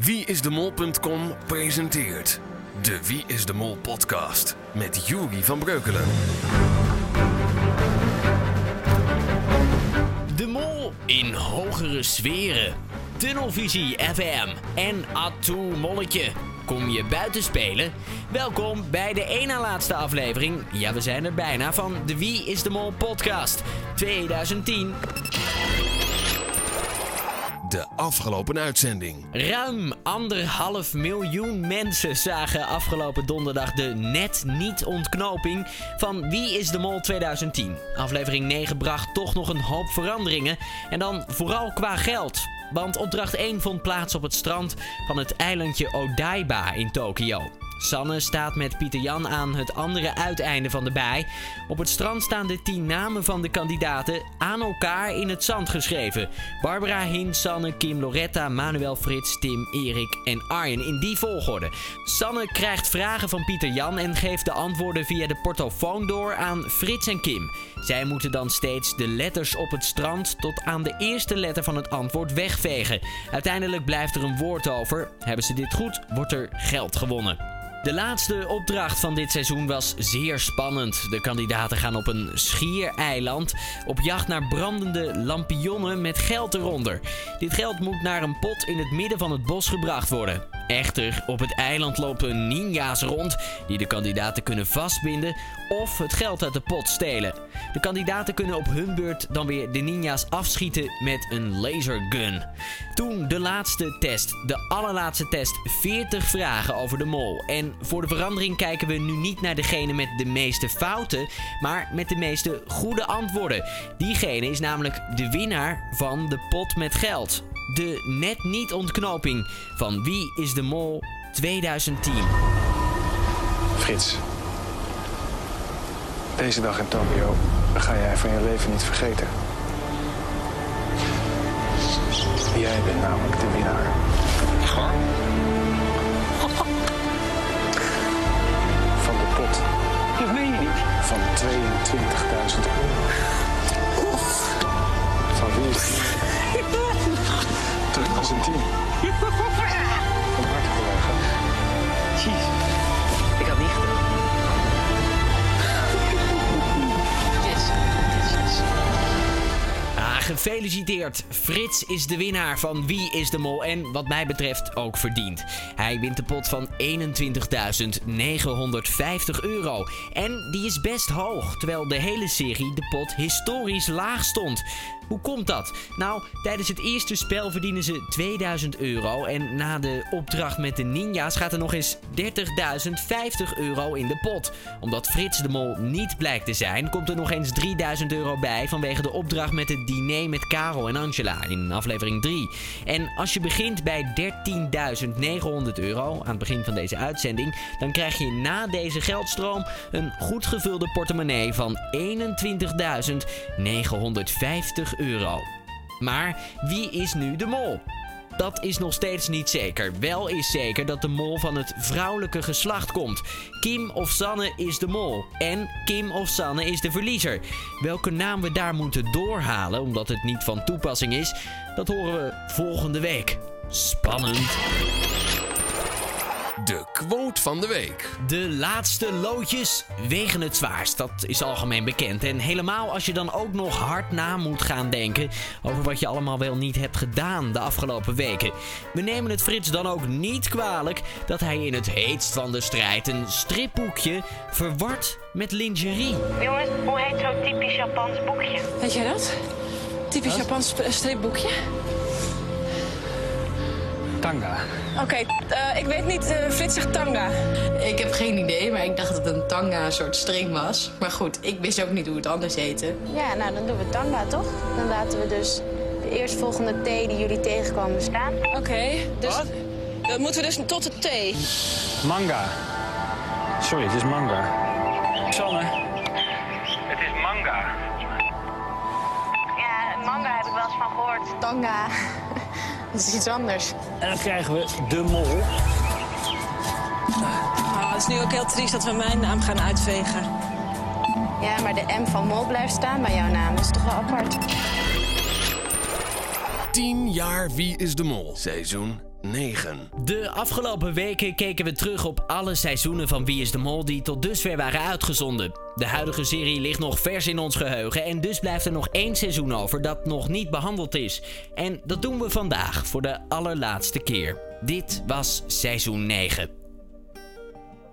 Wieisdemol.com presenteert de Wie is de Mol podcast met Juri van Breukelen. De Mol in hogere sferen. Tunnelvisie FM en Atoe Molletje. Kom je buiten spelen? Welkom bij de na laatste aflevering. Ja, we zijn er bijna van de Wie is de Mol podcast 2010. De afgelopen uitzending. Ruim anderhalf miljoen mensen zagen afgelopen donderdag de net niet ontknoping van Wie is de Mol 2010. Aflevering 9 bracht toch nog een hoop veranderingen en dan vooral qua geld. Want opdracht 1 vond plaats op het strand van het eilandje Odaiba in Tokio. Sanne staat met Pieter Jan aan het andere uiteinde van de bij. Op het strand staan de tien namen van de kandidaten aan elkaar in het zand geschreven. Barbara, Hin, Sanne, Kim, Loretta, Manuel, Frits, Tim, Erik en Arjen in die volgorde. Sanne krijgt vragen van Pieter Jan en geeft de antwoorden via de portofoon door aan Frits en Kim. Zij moeten dan steeds de letters op het strand tot aan de eerste letter van het antwoord wegvegen. Uiteindelijk blijft er een woord over. Hebben ze dit goed, wordt er geld gewonnen. De laatste opdracht van dit seizoen was zeer spannend. De kandidaten gaan op een schiereiland op jacht naar brandende lampionnen met geld eronder. Dit geld moet naar een pot in het midden van het bos gebracht worden. Echter, op het eiland lopen ninja's rond die de kandidaten kunnen vastbinden of het geld uit de pot stelen. De kandidaten kunnen op hun beurt dan weer de ninja's afschieten met een lasergun. Toen de laatste test, de allerlaatste test, 40 vragen over de mol. En voor de verandering kijken we nu niet naar degene met de meeste fouten, maar met de meeste goede antwoorden. Diegene is namelijk de winnaar van de pot met geld de net niet ontknoping van Wie is de Mol 2010. Frits, deze dag in Tokio ga jij van je leven niet vergeten. Jij bent namelijk de winnaar. Van de pot. Dat meen je niet. Van 22.000 euro. Van wie is die? 2010. Van harte collega. Jeez. Ik had niet gedaan. Yes. Yes, yes. Ah, gefeliciteerd. Frits is de winnaar van Wie is de Mol en wat mij betreft ook verdiend. Hij wint de pot van 21.950 euro. En die is best hoog, terwijl de hele serie de pot historisch laag stond. Hoe komt dat? Nou, tijdens het eerste spel verdienen ze 2000 euro. En na de opdracht met de ninja's gaat er nog eens 30.050 euro in de pot. Omdat Frits de Mol niet blijkt te zijn, komt er nog eens 3000 euro bij vanwege de opdracht met het diner met Karel en Angela in aflevering 3. En als je begint bij 13.900 euro aan het begin van deze uitzending, dan krijg je na deze geldstroom een goed gevulde portemonnee van 21.950 euro. Maar wie is nu de mol? Dat is nog steeds niet zeker. Wel is zeker dat de mol van het vrouwelijke geslacht komt. Kim of Sanne is de mol. En Kim of Sanne is de verliezer. Welke naam we daar moeten doorhalen, omdat het niet van toepassing is, dat horen we volgende week. Spannend. De quote van de week. De laatste loodjes wegen het zwaarst. Dat is algemeen bekend. En helemaal als je dan ook nog hard na moet gaan denken over wat je allemaal wel niet hebt gedaan de afgelopen weken. We nemen het Frits dan ook niet kwalijk dat hij in het heetst van de strijd een stripboekje verward met lingerie. Jongens, hoe heet zo'n typisch Japans boekje? Weet jij dat? Typisch Japans stripboekje. Tanga. Oké, eh, ik weet niet. eh, Frits zegt tanga. Ik heb geen idee, maar ik dacht dat het een tanga een soort string was. Maar goed, ik wist ook niet hoe het anders heette. Ja, nou dan doen we tanga toch? Dan laten we dus de eerstvolgende T die jullie tegenkomen staan. Oké, dus dan moeten we dus tot de T. Manga. Sorry, het is manga. Sanne. Het is manga. Ja, manga heb ik wel eens van gehoord. Tanga. Dat is iets anders. En dan krijgen we de mol. Ah, het is nu ook heel triest dat we mijn naam gaan uitvegen. Ja, maar de M van Mol blijft staan bij jouw naam. Dat is toch wel apart. 10 jaar Wie is de Mol. Seizoen 9. De afgelopen weken keken we terug op alle seizoenen van Wie is de Mol die tot dusver waren uitgezonden. De huidige serie ligt nog vers in ons geheugen en dus blijft er nog één seizoen over dat nog niet behandeld is. En dat doen we vandaag voor de allerlaatste keer. Dit was seizoen 9.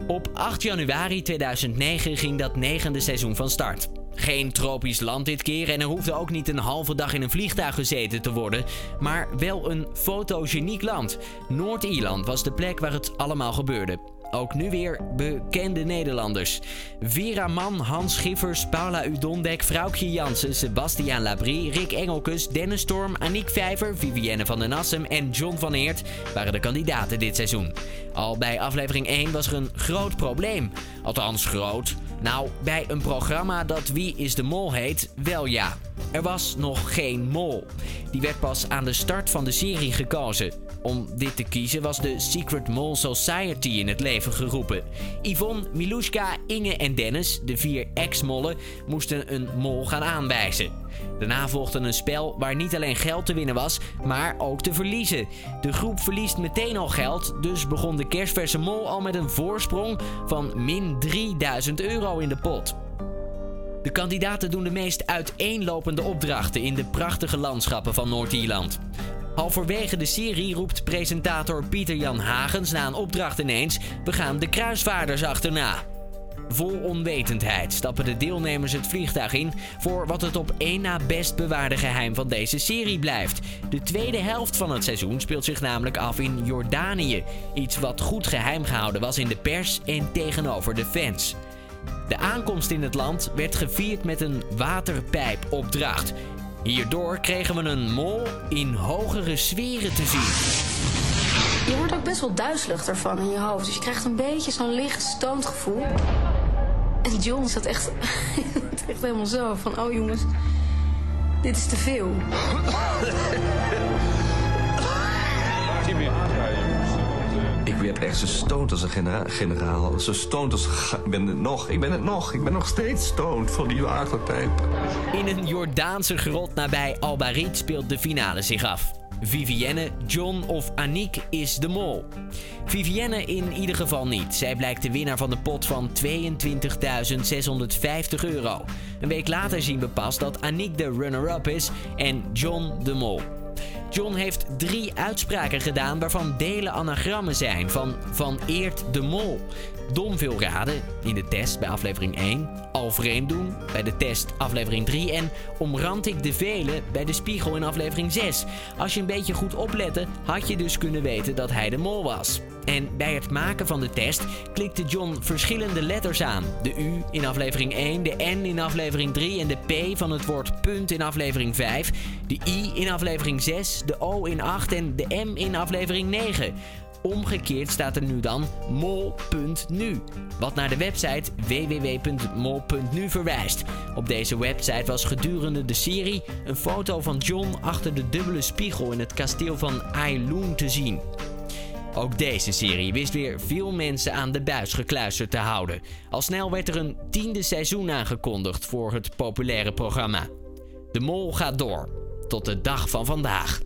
Op 8 januari 2009 ging dat negende seizoen van start. Geen tropisch land dit keer en er hoefde ook niet een halve dag in een vliegtuig gezeten te worden, maar wel een fotogeniek land. Noord-Ierland was de plek waar het allemaal gebeurde. Ook nu weer bekende Nederlanders. Vera Mann, Hans Schiffers, Paula Udondek, Vrouwtje Jansen, Sebastiaan Labrie, Rick Engelkes, Dennis Storm, Aniek Vijver, Vivienne van den Assem en John van Eert waren de kandidaten dit seizoen. Al bij aflevering 1 was er een groot probleem. Althans groot. Nou, bij een programma dat Wie is de Mol heet, wel ja. Er was nog geen mol. Die werd pas aan de start van de serie gekozen. Om dit te kiezen was de Secret Mole Society in het leven geroepen. Yvonne, Milushka, Inge en Dennis, de vier ex-mollen, moesten een mol gaan aanwijzen. Daarna volgde een spel waar niet alleen geld te winnen was, maar ook te verliezen. De groep verliest meteen al geld, dus begon de kerstverse mol al met een voorsprong van min 3000 euro in de pot. De kandidaten doen de meest uiteenlopende opdrachten in de prachtige landschappen van Noord-Ierland. Halverwege de serie roept presentator Pieter Jan Hagens na een opdracht ineens: We gaan de kruisvaarders achterna. Vol onwetendheid stappen de deelnemers het vliegtuig in voor wat het op één na best bewaarde geheim van deze serie blijft. De tweede helft van het seizoen speelt zich namelijk af in Jordanië. Iets wat goed geheim gehouden was in de pers en tegenover de fans. De aankomst in het land werd gevierd met een waterpijpopdracht. Hierdoor kregen we een mol in hogere sferen te zien. Je wordt ook best wel duizelig ervan in je hoofd. Dus je krijgt een beetje zo'n licht stoond gevoel. En John zat echt, echt helemaal zo van... Oh jongens, dit is te veel. Ik werd echt zo stoned als een genera- generaal. Zo stoned als... Ik ben het nog. Ik ben het nog. Ik ben nog steeds stoned van die waterpijp. In een Jordaanse grot nabij Albarit speelt de finale zich af. Vivienne, John of Aniek is de mol. Vivienne in ieder geval niet. Zij blijkt de winnaar van de pot van 22.650 euro. Een week later zien we pas dat Aniek de runner-up is en John de mol. John heeft drie uitspraken gedaan waarvan delen anagrammen zijn van Van Eert de Mol. Dom veel raden in de test bij aflevering 1, al vreemd doen bij de test aflevering 3 en omrand ik de velen bij de spiegel in aflevering 6. Als je een beetje goed oplette, had je dus kunnen weten dat hij de mol was. En bij het maken van de test klikte John verschillende letters aan. De U in aflevering 1, de N in aflevering 3 en de P van het woord punt in aflevering 5. De I in aflevering 6, de O in 8 en de M in aflevering 9. Omgekeerd staat er nu dan mol.nu, wat naar de website www.mol.nu verwijst. Op deze website was gedurende de serie een foto van John achter de dubbele spiegel in het kasteel van Ailoon te zien. Ook deze serie wist weer veel mensen aan de buis gekluisterd te houden. Al snel werd er een tiende seizoen aangekondigd voor het populaire programma. De Mol gaat door. Tot de dag van vandaag.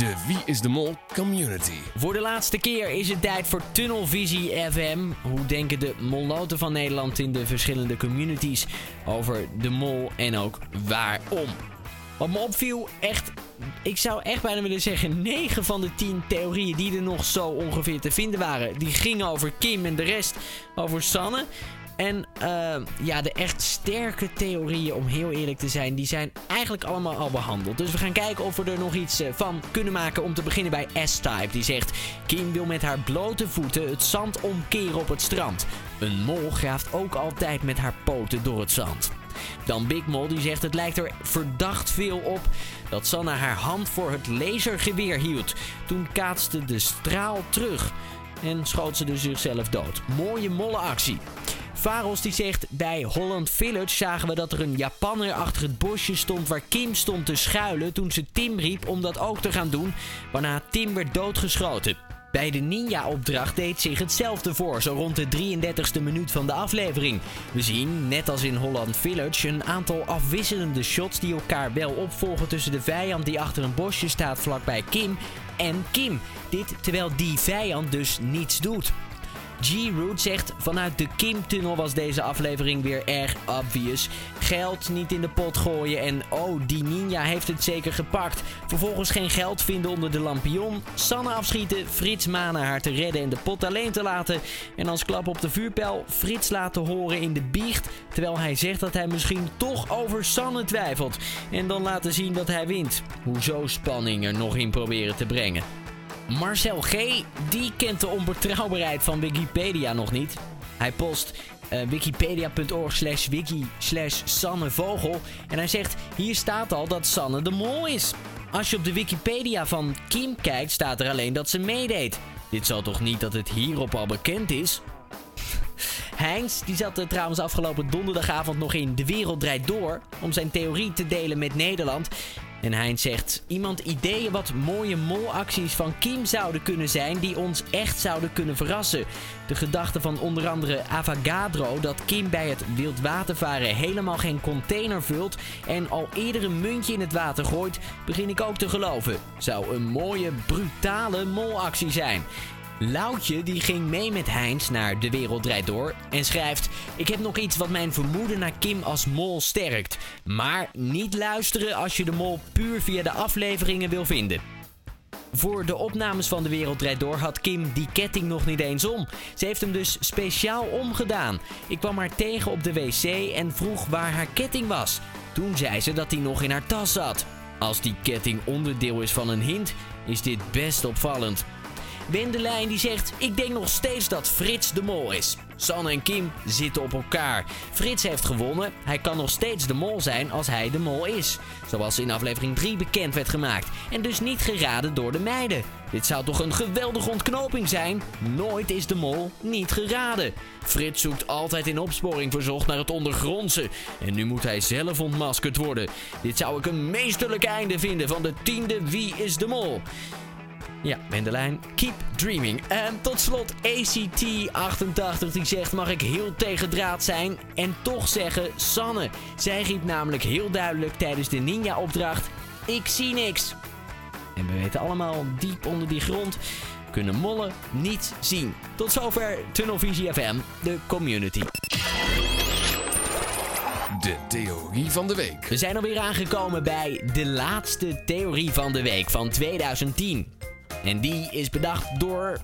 De Wie is de Mol Community. Voor de laatste keer is het tijd voor Tunnelvisie FM. Hoe denken de molnoten van Nederland in de verschillende communities over de mol en ook waarom? Wat me opviel, echt, ik zou echt bijna willen zeggen, 9 van de 10 theorieën die er nog zo ongeveer te vinden waren, die gingen over Kim en de rest over Sanne. En eh, ja, de echt sterke theorieën, om heel eerlijk te zijn, die zijn eigenlijk allemaal al behandeld. Dus we gaan kijken of we er nog iets eh, van kunnen maken. Om te beginnen bij S-Type. Die zegt: Kim wil met haar blote voeten het zand omkeren op het strand. Een mol graaft ook altijd met haar poten door het zand. Dan Big Mol die zegt het lijkt er verdacht veel op dat Sanna haar hand voor het lasergeweer hield. Toen kaatste de straal terug en schoot ze dus zichzelf dood. Mooie mollenactie. Faros die zegt bij Holland Village zagen we dat er een Japanner achter het bosje stond waar Kim stond te schuilen toen ze Tim riep om dat ook te gaan doen, waarna Tim werd doodgeschoten. Bij de ninja-opdracht deed zich hetzelfde voor, zo rond de 33ste minuut van de aflevering. We zien, net als in Holland Village, een aantal afwisselende shots die elkaar wel opvolgen tussen de vijand die achter een bosje staat vlakbij Kim en Kim. Dit terwijl die vijand dus niets doet. G-Root zegt vanuit de Kim-tunnel was deze aflevering weer erg obvious. Geld niet in de pot gooien en oh, die ninja heeft het zeker gepakt. Vervolgens geen geld vinden onder de lampion. Sanne afschieten, Frits manen haar te redden en de pot alleen te laten. En als klap op de vuurpijl Frits laten horen in de biecht. Terwijl hij zegt dat hij misschien toch over Sanne twijfelt. En dan laten zien dat hij wint. Hoezo spanning er nog in proberen te brengen. Marcel G. die kent de onbetrouwbaarheid van Wikipedia nog niet. Hij post uh, wikipedia.org slash wiki slash Sanne Vogel. En hij zegt, hier staat al dat Sanne de mol is. Als je op de Wikipedia van Kim kijkt, staat er alleen dat ze meedeed. Dit zal toch niet dat het hierop al bekend is? Heinz die zat er trouwens afgelopen donderdagavond nog in De Wereld Draait Door... om zijn theorie te delen met Nederland. En Heinz zegt: Iemand ideeën wat mooie molacties van Kim zouden kunnen zijn die ons echt zouden kunnen verrassen. De gedachte van onder andere Avogadro dat Kim bij het wildwatervaren helemaal geen container vult en al eerder een muntje in het water gooit, begin ik ook te geloven. Zou een mooie, brutale molactie zijn. Loutje die ging mee met Heinz naar De Wereld Draait Door en schrijft... Ik heb nog iets wat mijn vermoeden naar Kim als mol sterkt. Maar niet luisteren als je de mol puur via de afleveringen wil vinden. Voor de opnames van De Wereld Door had Kim die ketting nog niet eens om. Ze heeft hem dus speciaal omgedaan. Ik kwam haar tegen op de wc en vroeg waar haar ketting was. Toen zei ze dat die nog in haar tas zat. Als die ketting onderdeel is van een hint, is dit best opvallend. Wendelijn die zegt: Ik denk nog steeds dat Frits de mol is. Sanne en Kim zitten op elkaar. Frits heeft gewonnen. Hij kan nog steeds de mol zijn als hij de mol is. Zoals in aflevering 3 bekend werd gemaakt. En dus niet geraden door de meiden. Dit zou toch een geweldige ontknoping zijn? Nooit is de mol niet geraden. Frits zoekt altijd in opsporing verzocht naar het ondergrondse. En nu moet hij zelf ontmaskerd worden. Dit zou ik een meesterlijk einde vinden van de tiende Wie is de Mol. Ja, Mendelijn, keep dreaming. En tot slot ACT88 die zegt mag ik heel tegendraad zijn en toch zeggen Sanne. Zij riep namelijk heel duidelijk tijdens de ninja opdracht ik zie niks. En we weten allemaal diep onder die grond kunnen mollen niet zien. Tot zover Tunnelvisie FM, de community. De theorie van de week. We zijn alweer aangekomen bij de laatste theorie van de week van 2010. En die is bedacht door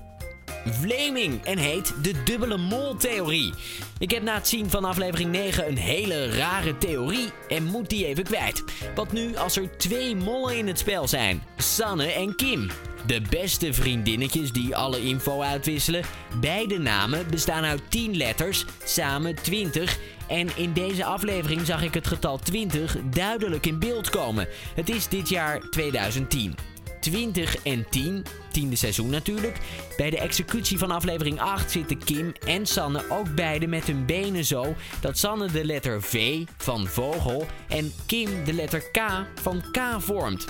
Vleming en heet de dubbele mol-theorie. Ik heb na het zien van aflevering 9 een hele rare theorie en moet die even kwijt. Wat nu als er twee mollen in het spel zijn? Sanne en Kim. De beste vriendinnetjes die alle info uitwisselen. Beide namen bestaan uit 10 letters, samen 20. En in deze aflevering zag ik het getal 20 duidelijk in beeld komen. Het is dit jaar 2010. 20 en 10, tiende seizoen natuurlijk. Bij de executie van aflevering 8 zitten Kim en Sanne ook beide met hun benen zo dat Sanne de letter V van vogel en Kim de letter K van K vormt.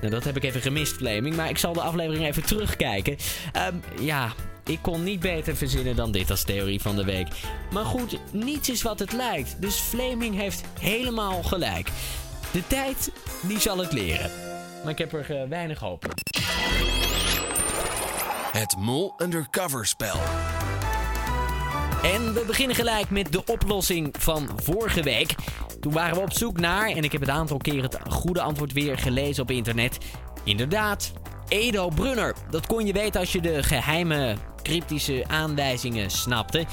Nou, dat heb ik even gemist, Fleming, maar ik zal de aflevering even terugkijken. Um, ja, ik kon niet beter verzinnen dan dit als theorie van de week. Maar goed, niets is wat het lijkt, dus Fleming heeft helemaal gelijk. De tijd, die zal het leren maar ik heb er uh, weinig hoop Het Mol Undercover spel. En we beginnen gelijk met de oplossing van vorige week. Toen waren we op zoek naar, en ik heb het aantal keer het goede antwoord weer gelezen op internet. Inderdaad, Edo Brunner. Dat kon je weten als je de geheime cryptische aanwijzingen snapte.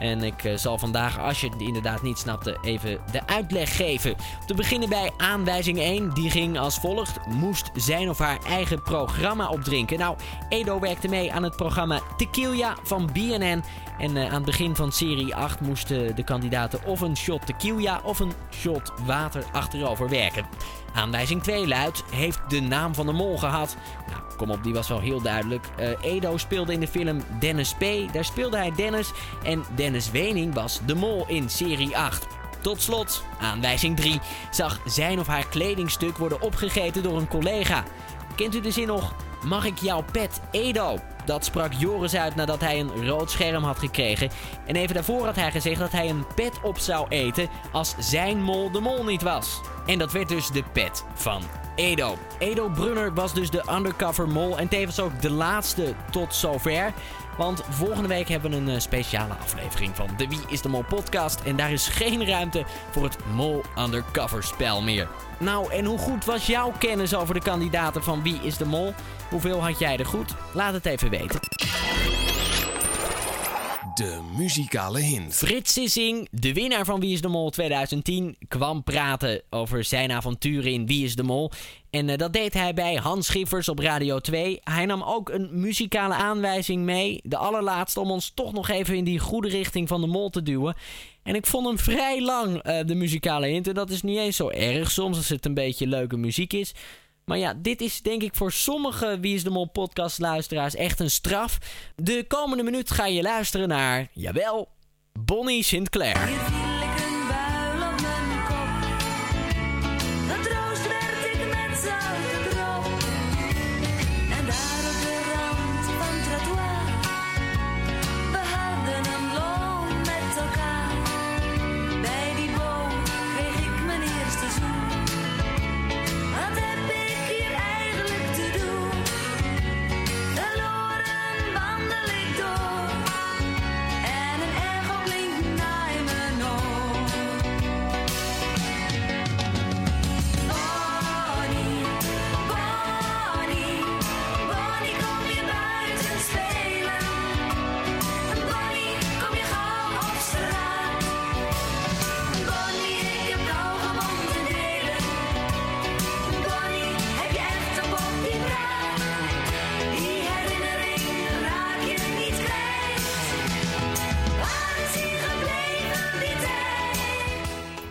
En ik eh, zal vandaag, als je het inderdaad niet snapte, even de uitleg geven. Te beginnen bij aanwijzing 1. Die ging als volgt. Moest zijn of haar eigen programma opdrinken. Nou, Edo werkte mee aan het programma Tequila van BNN. En uh, aan het begin van serie 8 moesten de kandidaten of een shot tequila of een shot water achterover werken. Aanwijzing 2 luidt: heeft de naam van de mol gehad? Nou, kom op, die was wel heel duidelijk. Uh, Edo speelde in de film Dennis P. Daar speelde hij Dennis. En Dennis Wening was de mol in serie 8. Tot slot, aanwijzing 3 zag zijn of haar kledingstuk worden opgegeten door een collega. Kent u de zin nog? Mag ik jouw pet Edo? Dat sprak Joris uit nadat hij een rood scherm had gekregen. En even daarvoor had hij gezegd dat hij een pet op zou eten als zijn mol de mol niet was. En dat werd dus de pet van Edo. Edo Brunner was dus de undercover mol en tevens ook de laatste tot zover. Want volgende week hebben we een eh, speciale aflevering van de Wie is de Mol podcast. En daar is geen ruimte voor het Mol Undercover spel meer. Nou, en hoe goed was jouw kennis over de kandidaten van Wie is de Mol? Hoeveel had jij er goed? Laat het even weten. De muzikale hint. Frits Sissing, de winnaar van Wie is de Mol 2010, kwam praten over zijn avonturen in Wie is de Mol. En eh, dat deed hij bij Hans Schiffers op Radio 2. Hij nam ook een muzikale aanwijzing mee, de allerlaatste, om ons toch nog even in die goede richting van de Mol te duwen. En ik vond hem vrij lang, eh, de muzikale hint. En dat is niet eens zo erg soms als het een beetje leuke muziek is. Maar ja, dit is denk ik voor sommige Wie is de podcast luisteraars echt een straf. De komende minuut ga je luisteren naar, jawel, Bonnie Sinclair.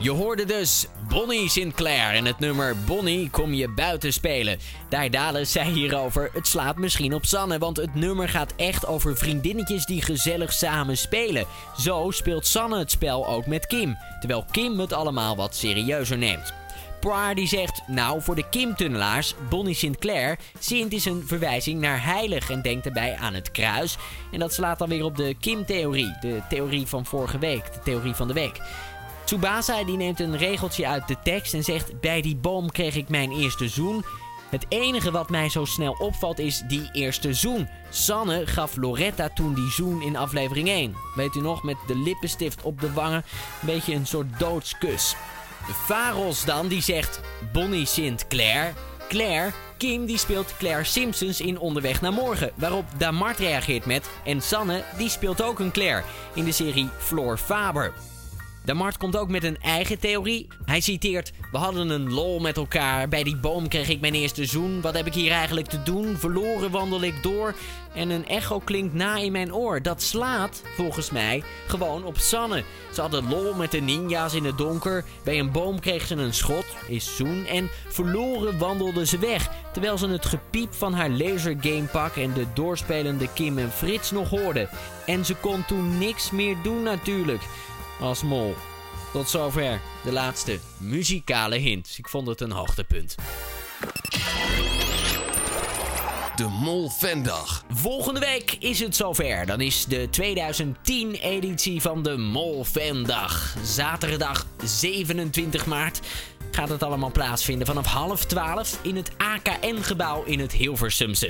Je hoorde dus Bonnie Sinclair en het nummer Bonnie kom je buiten spelen. Daidale zei hierover, het slaat misschien op Sanne, want het nummer gaat echt over vriendinnetjes die gezellig samen spelen. Zo speelt Sanne het spel ook met Kim, terwijl Kim het allemaal wat serieuzer neemt. Poir die zegt, nou voor de Kim-tunnelaars, Bonnie Sinclair, Sint is een verwijzing naar heilig en denkt daarbij aan het kruis. En dat slaat dan weer op de Kim-theorie, de theorie van vorige week, de theorie van de week. Tsubasa die neemt een regeltje uit de tekst en zegt: Bij die boom kreeg ik mijn eerste zoen. Het enige wat mij zo snel opvalt is die eerste zoen. Sanne gaf Loretta toen die zoen in aflevering 1. Weet u nog, met de lippenstift op de wangen. Een beetje een soort doodskus. Faros dan, die zegt Bonnie Sint Claire. Claire, Kim die speelt Claire Simpsons in Onderweg naar Morgen. Waarop Damart reageert met... En Sanne, die speelt ook een Claire in de serie Floor Faber. Damart komt ook met een eigen theorie. Hij citeert: We hadden een lol met elkaar. Bij die boom kreeg ik mijn eerste zoen. Wat heb ik hier eigenlijk te doen? Verloren wandel ik door. En een echo klinkt na in mijn oor. Dat slaat, volgens mij, gewoon op Sanne. Ze hadden lol met de ninja's in het donker. Bij een boom kreeg ze een schot, is zoen. En verloren wandelde ze weg. Terwijl ze het gepiep van haar lasergamepak en de doorspelende Kim en Frits nog hoorde. En ze kon toen niks meer doen natuurlijk als mol. Tot zover de laatste muzikale hint. Ik vond het een hoogtepunt. De Mol Vendag. Volgende week is het zover. Dan is de 2010-editie van de Mol Vendag. Zaterdag 27 maart gaat het allemaal plaatsvinden vanaf half twaalf in het AKN-gebouw in het Hilversumse.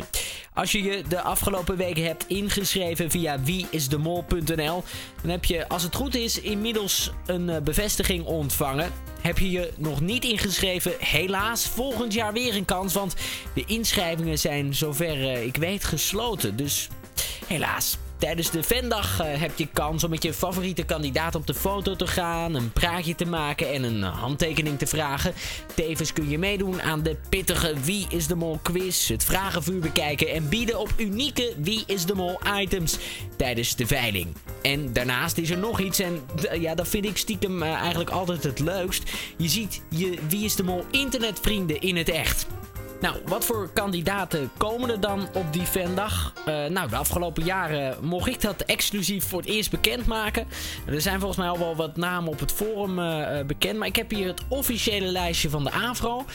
Als je je de afgelopen weken hebt ingeschreven via wieisdemol.nl, dan heb je, als het goed is, inmiddels een eh, bevestiging ontvangen. Heb je je nog niet ingeschreven? Helaas, volgend jaar weer een kans, want de inschrijvingen zijn zover eh, ik weet gesloten. Dus helaas. Tijdens de Vendag eh, heb je kans om met je favoriete kandidaat op de foto te gaan, een praatje te maken en een handtekening te vragen. Tevens kun je meedoen aan de pittige Wie is de Mol quiz, het vragenvuur bekijken en bieden op unieke Wie is de Mol items tijdens de veiling. En daarnaast is er nog iets en d- ja, dat vind ik stiekem eh, eigenlijk altijd het leukst. Je ziet je Wie is de Mol internetvrienden in het echt. Nou, wat voor kandidaten komen er dan op die vendag? Eh, nou, de afgelopen jaren mocht ik dat exclusief voor het eerst bekendmaken. Er zijn volgens mij al wel wat namen op het forum eh, eh, bekend. Maar ik heb hier het officiële lijstje van de AVRO.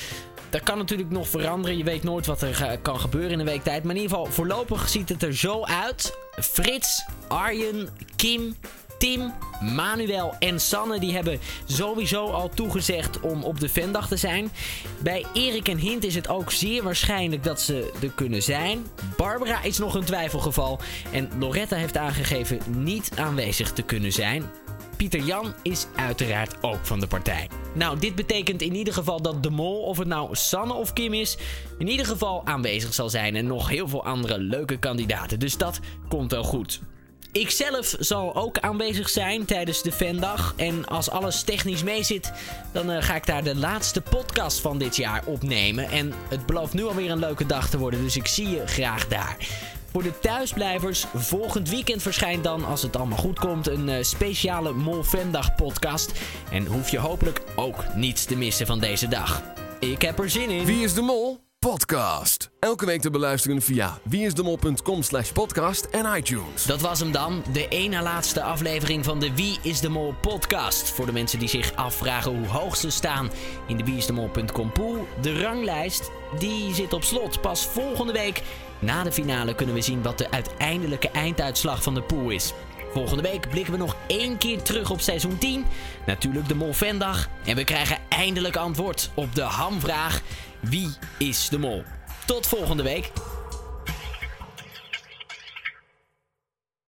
dat kan natuurlijk nog veranderen. Je weet nooit wat er kan gebeuren in een week tijd. Maar in ieder geval, voorlopig ziet het er zo uit. Frits, Arjen, Kim, Tim, Manuel en Sanne die hebben sowieso al toegezegd om op de Vendag te zijn. Bij Erik en Hint is het ook zeer waarschijnlijk dat ze er kunnen zijn. Barbara is nog een twijfelgeval. En Loretta heeft aangegeven niet aanwezig te kunnen zijn. Pieter Jan is uiteraard ook van de partij. Nou, dit betekent in ieder geval dat de mol, of het nou Sanne of Kim is, in ieder geval aanwezig zal zijn. En nog heel veel andere leuke kandidaten. Dus dat komt wel goed. Ikzelf zal ook aanwezig zijn tijdens de Vendag. En als alles technisch meezit, dan eh, ga ik daar de laatste podcast van dit jaar opnemen. En het belooft nu alweer een leuke dag te worden, dus ik zie je graag daar. Voor de thuisblijvers, volgend weekend verschijnt dan, als het allemaal goed komt, een eh, speciale Mol Vendag podcast. En hoef je hopelijk ook niets te missen van deze dag. Ik heb er zin in. Wie is de Mol? Podcast. Elke week te beluisteren via wieisdemol.com slash podcast en iTunes. Dat was hem dan, de na laatste aflevering van de Wie is de Mol podcast. Voor de mensen die zich afvragen hoe hoog ze staan in de wieisdemol.com pool. De ranglijst, die zit op slot. Pas volgende week, na de finale, kunnen we zien wat de uiteindelijke einduitslag van de pool is. Volgende week blikken we nog één keer terug op seizoen 10. Natuurlijk de Mol Vendag. En we krijgen eindelijk antwoord op de hamvraag: wie is de Mol? Tot volgende week.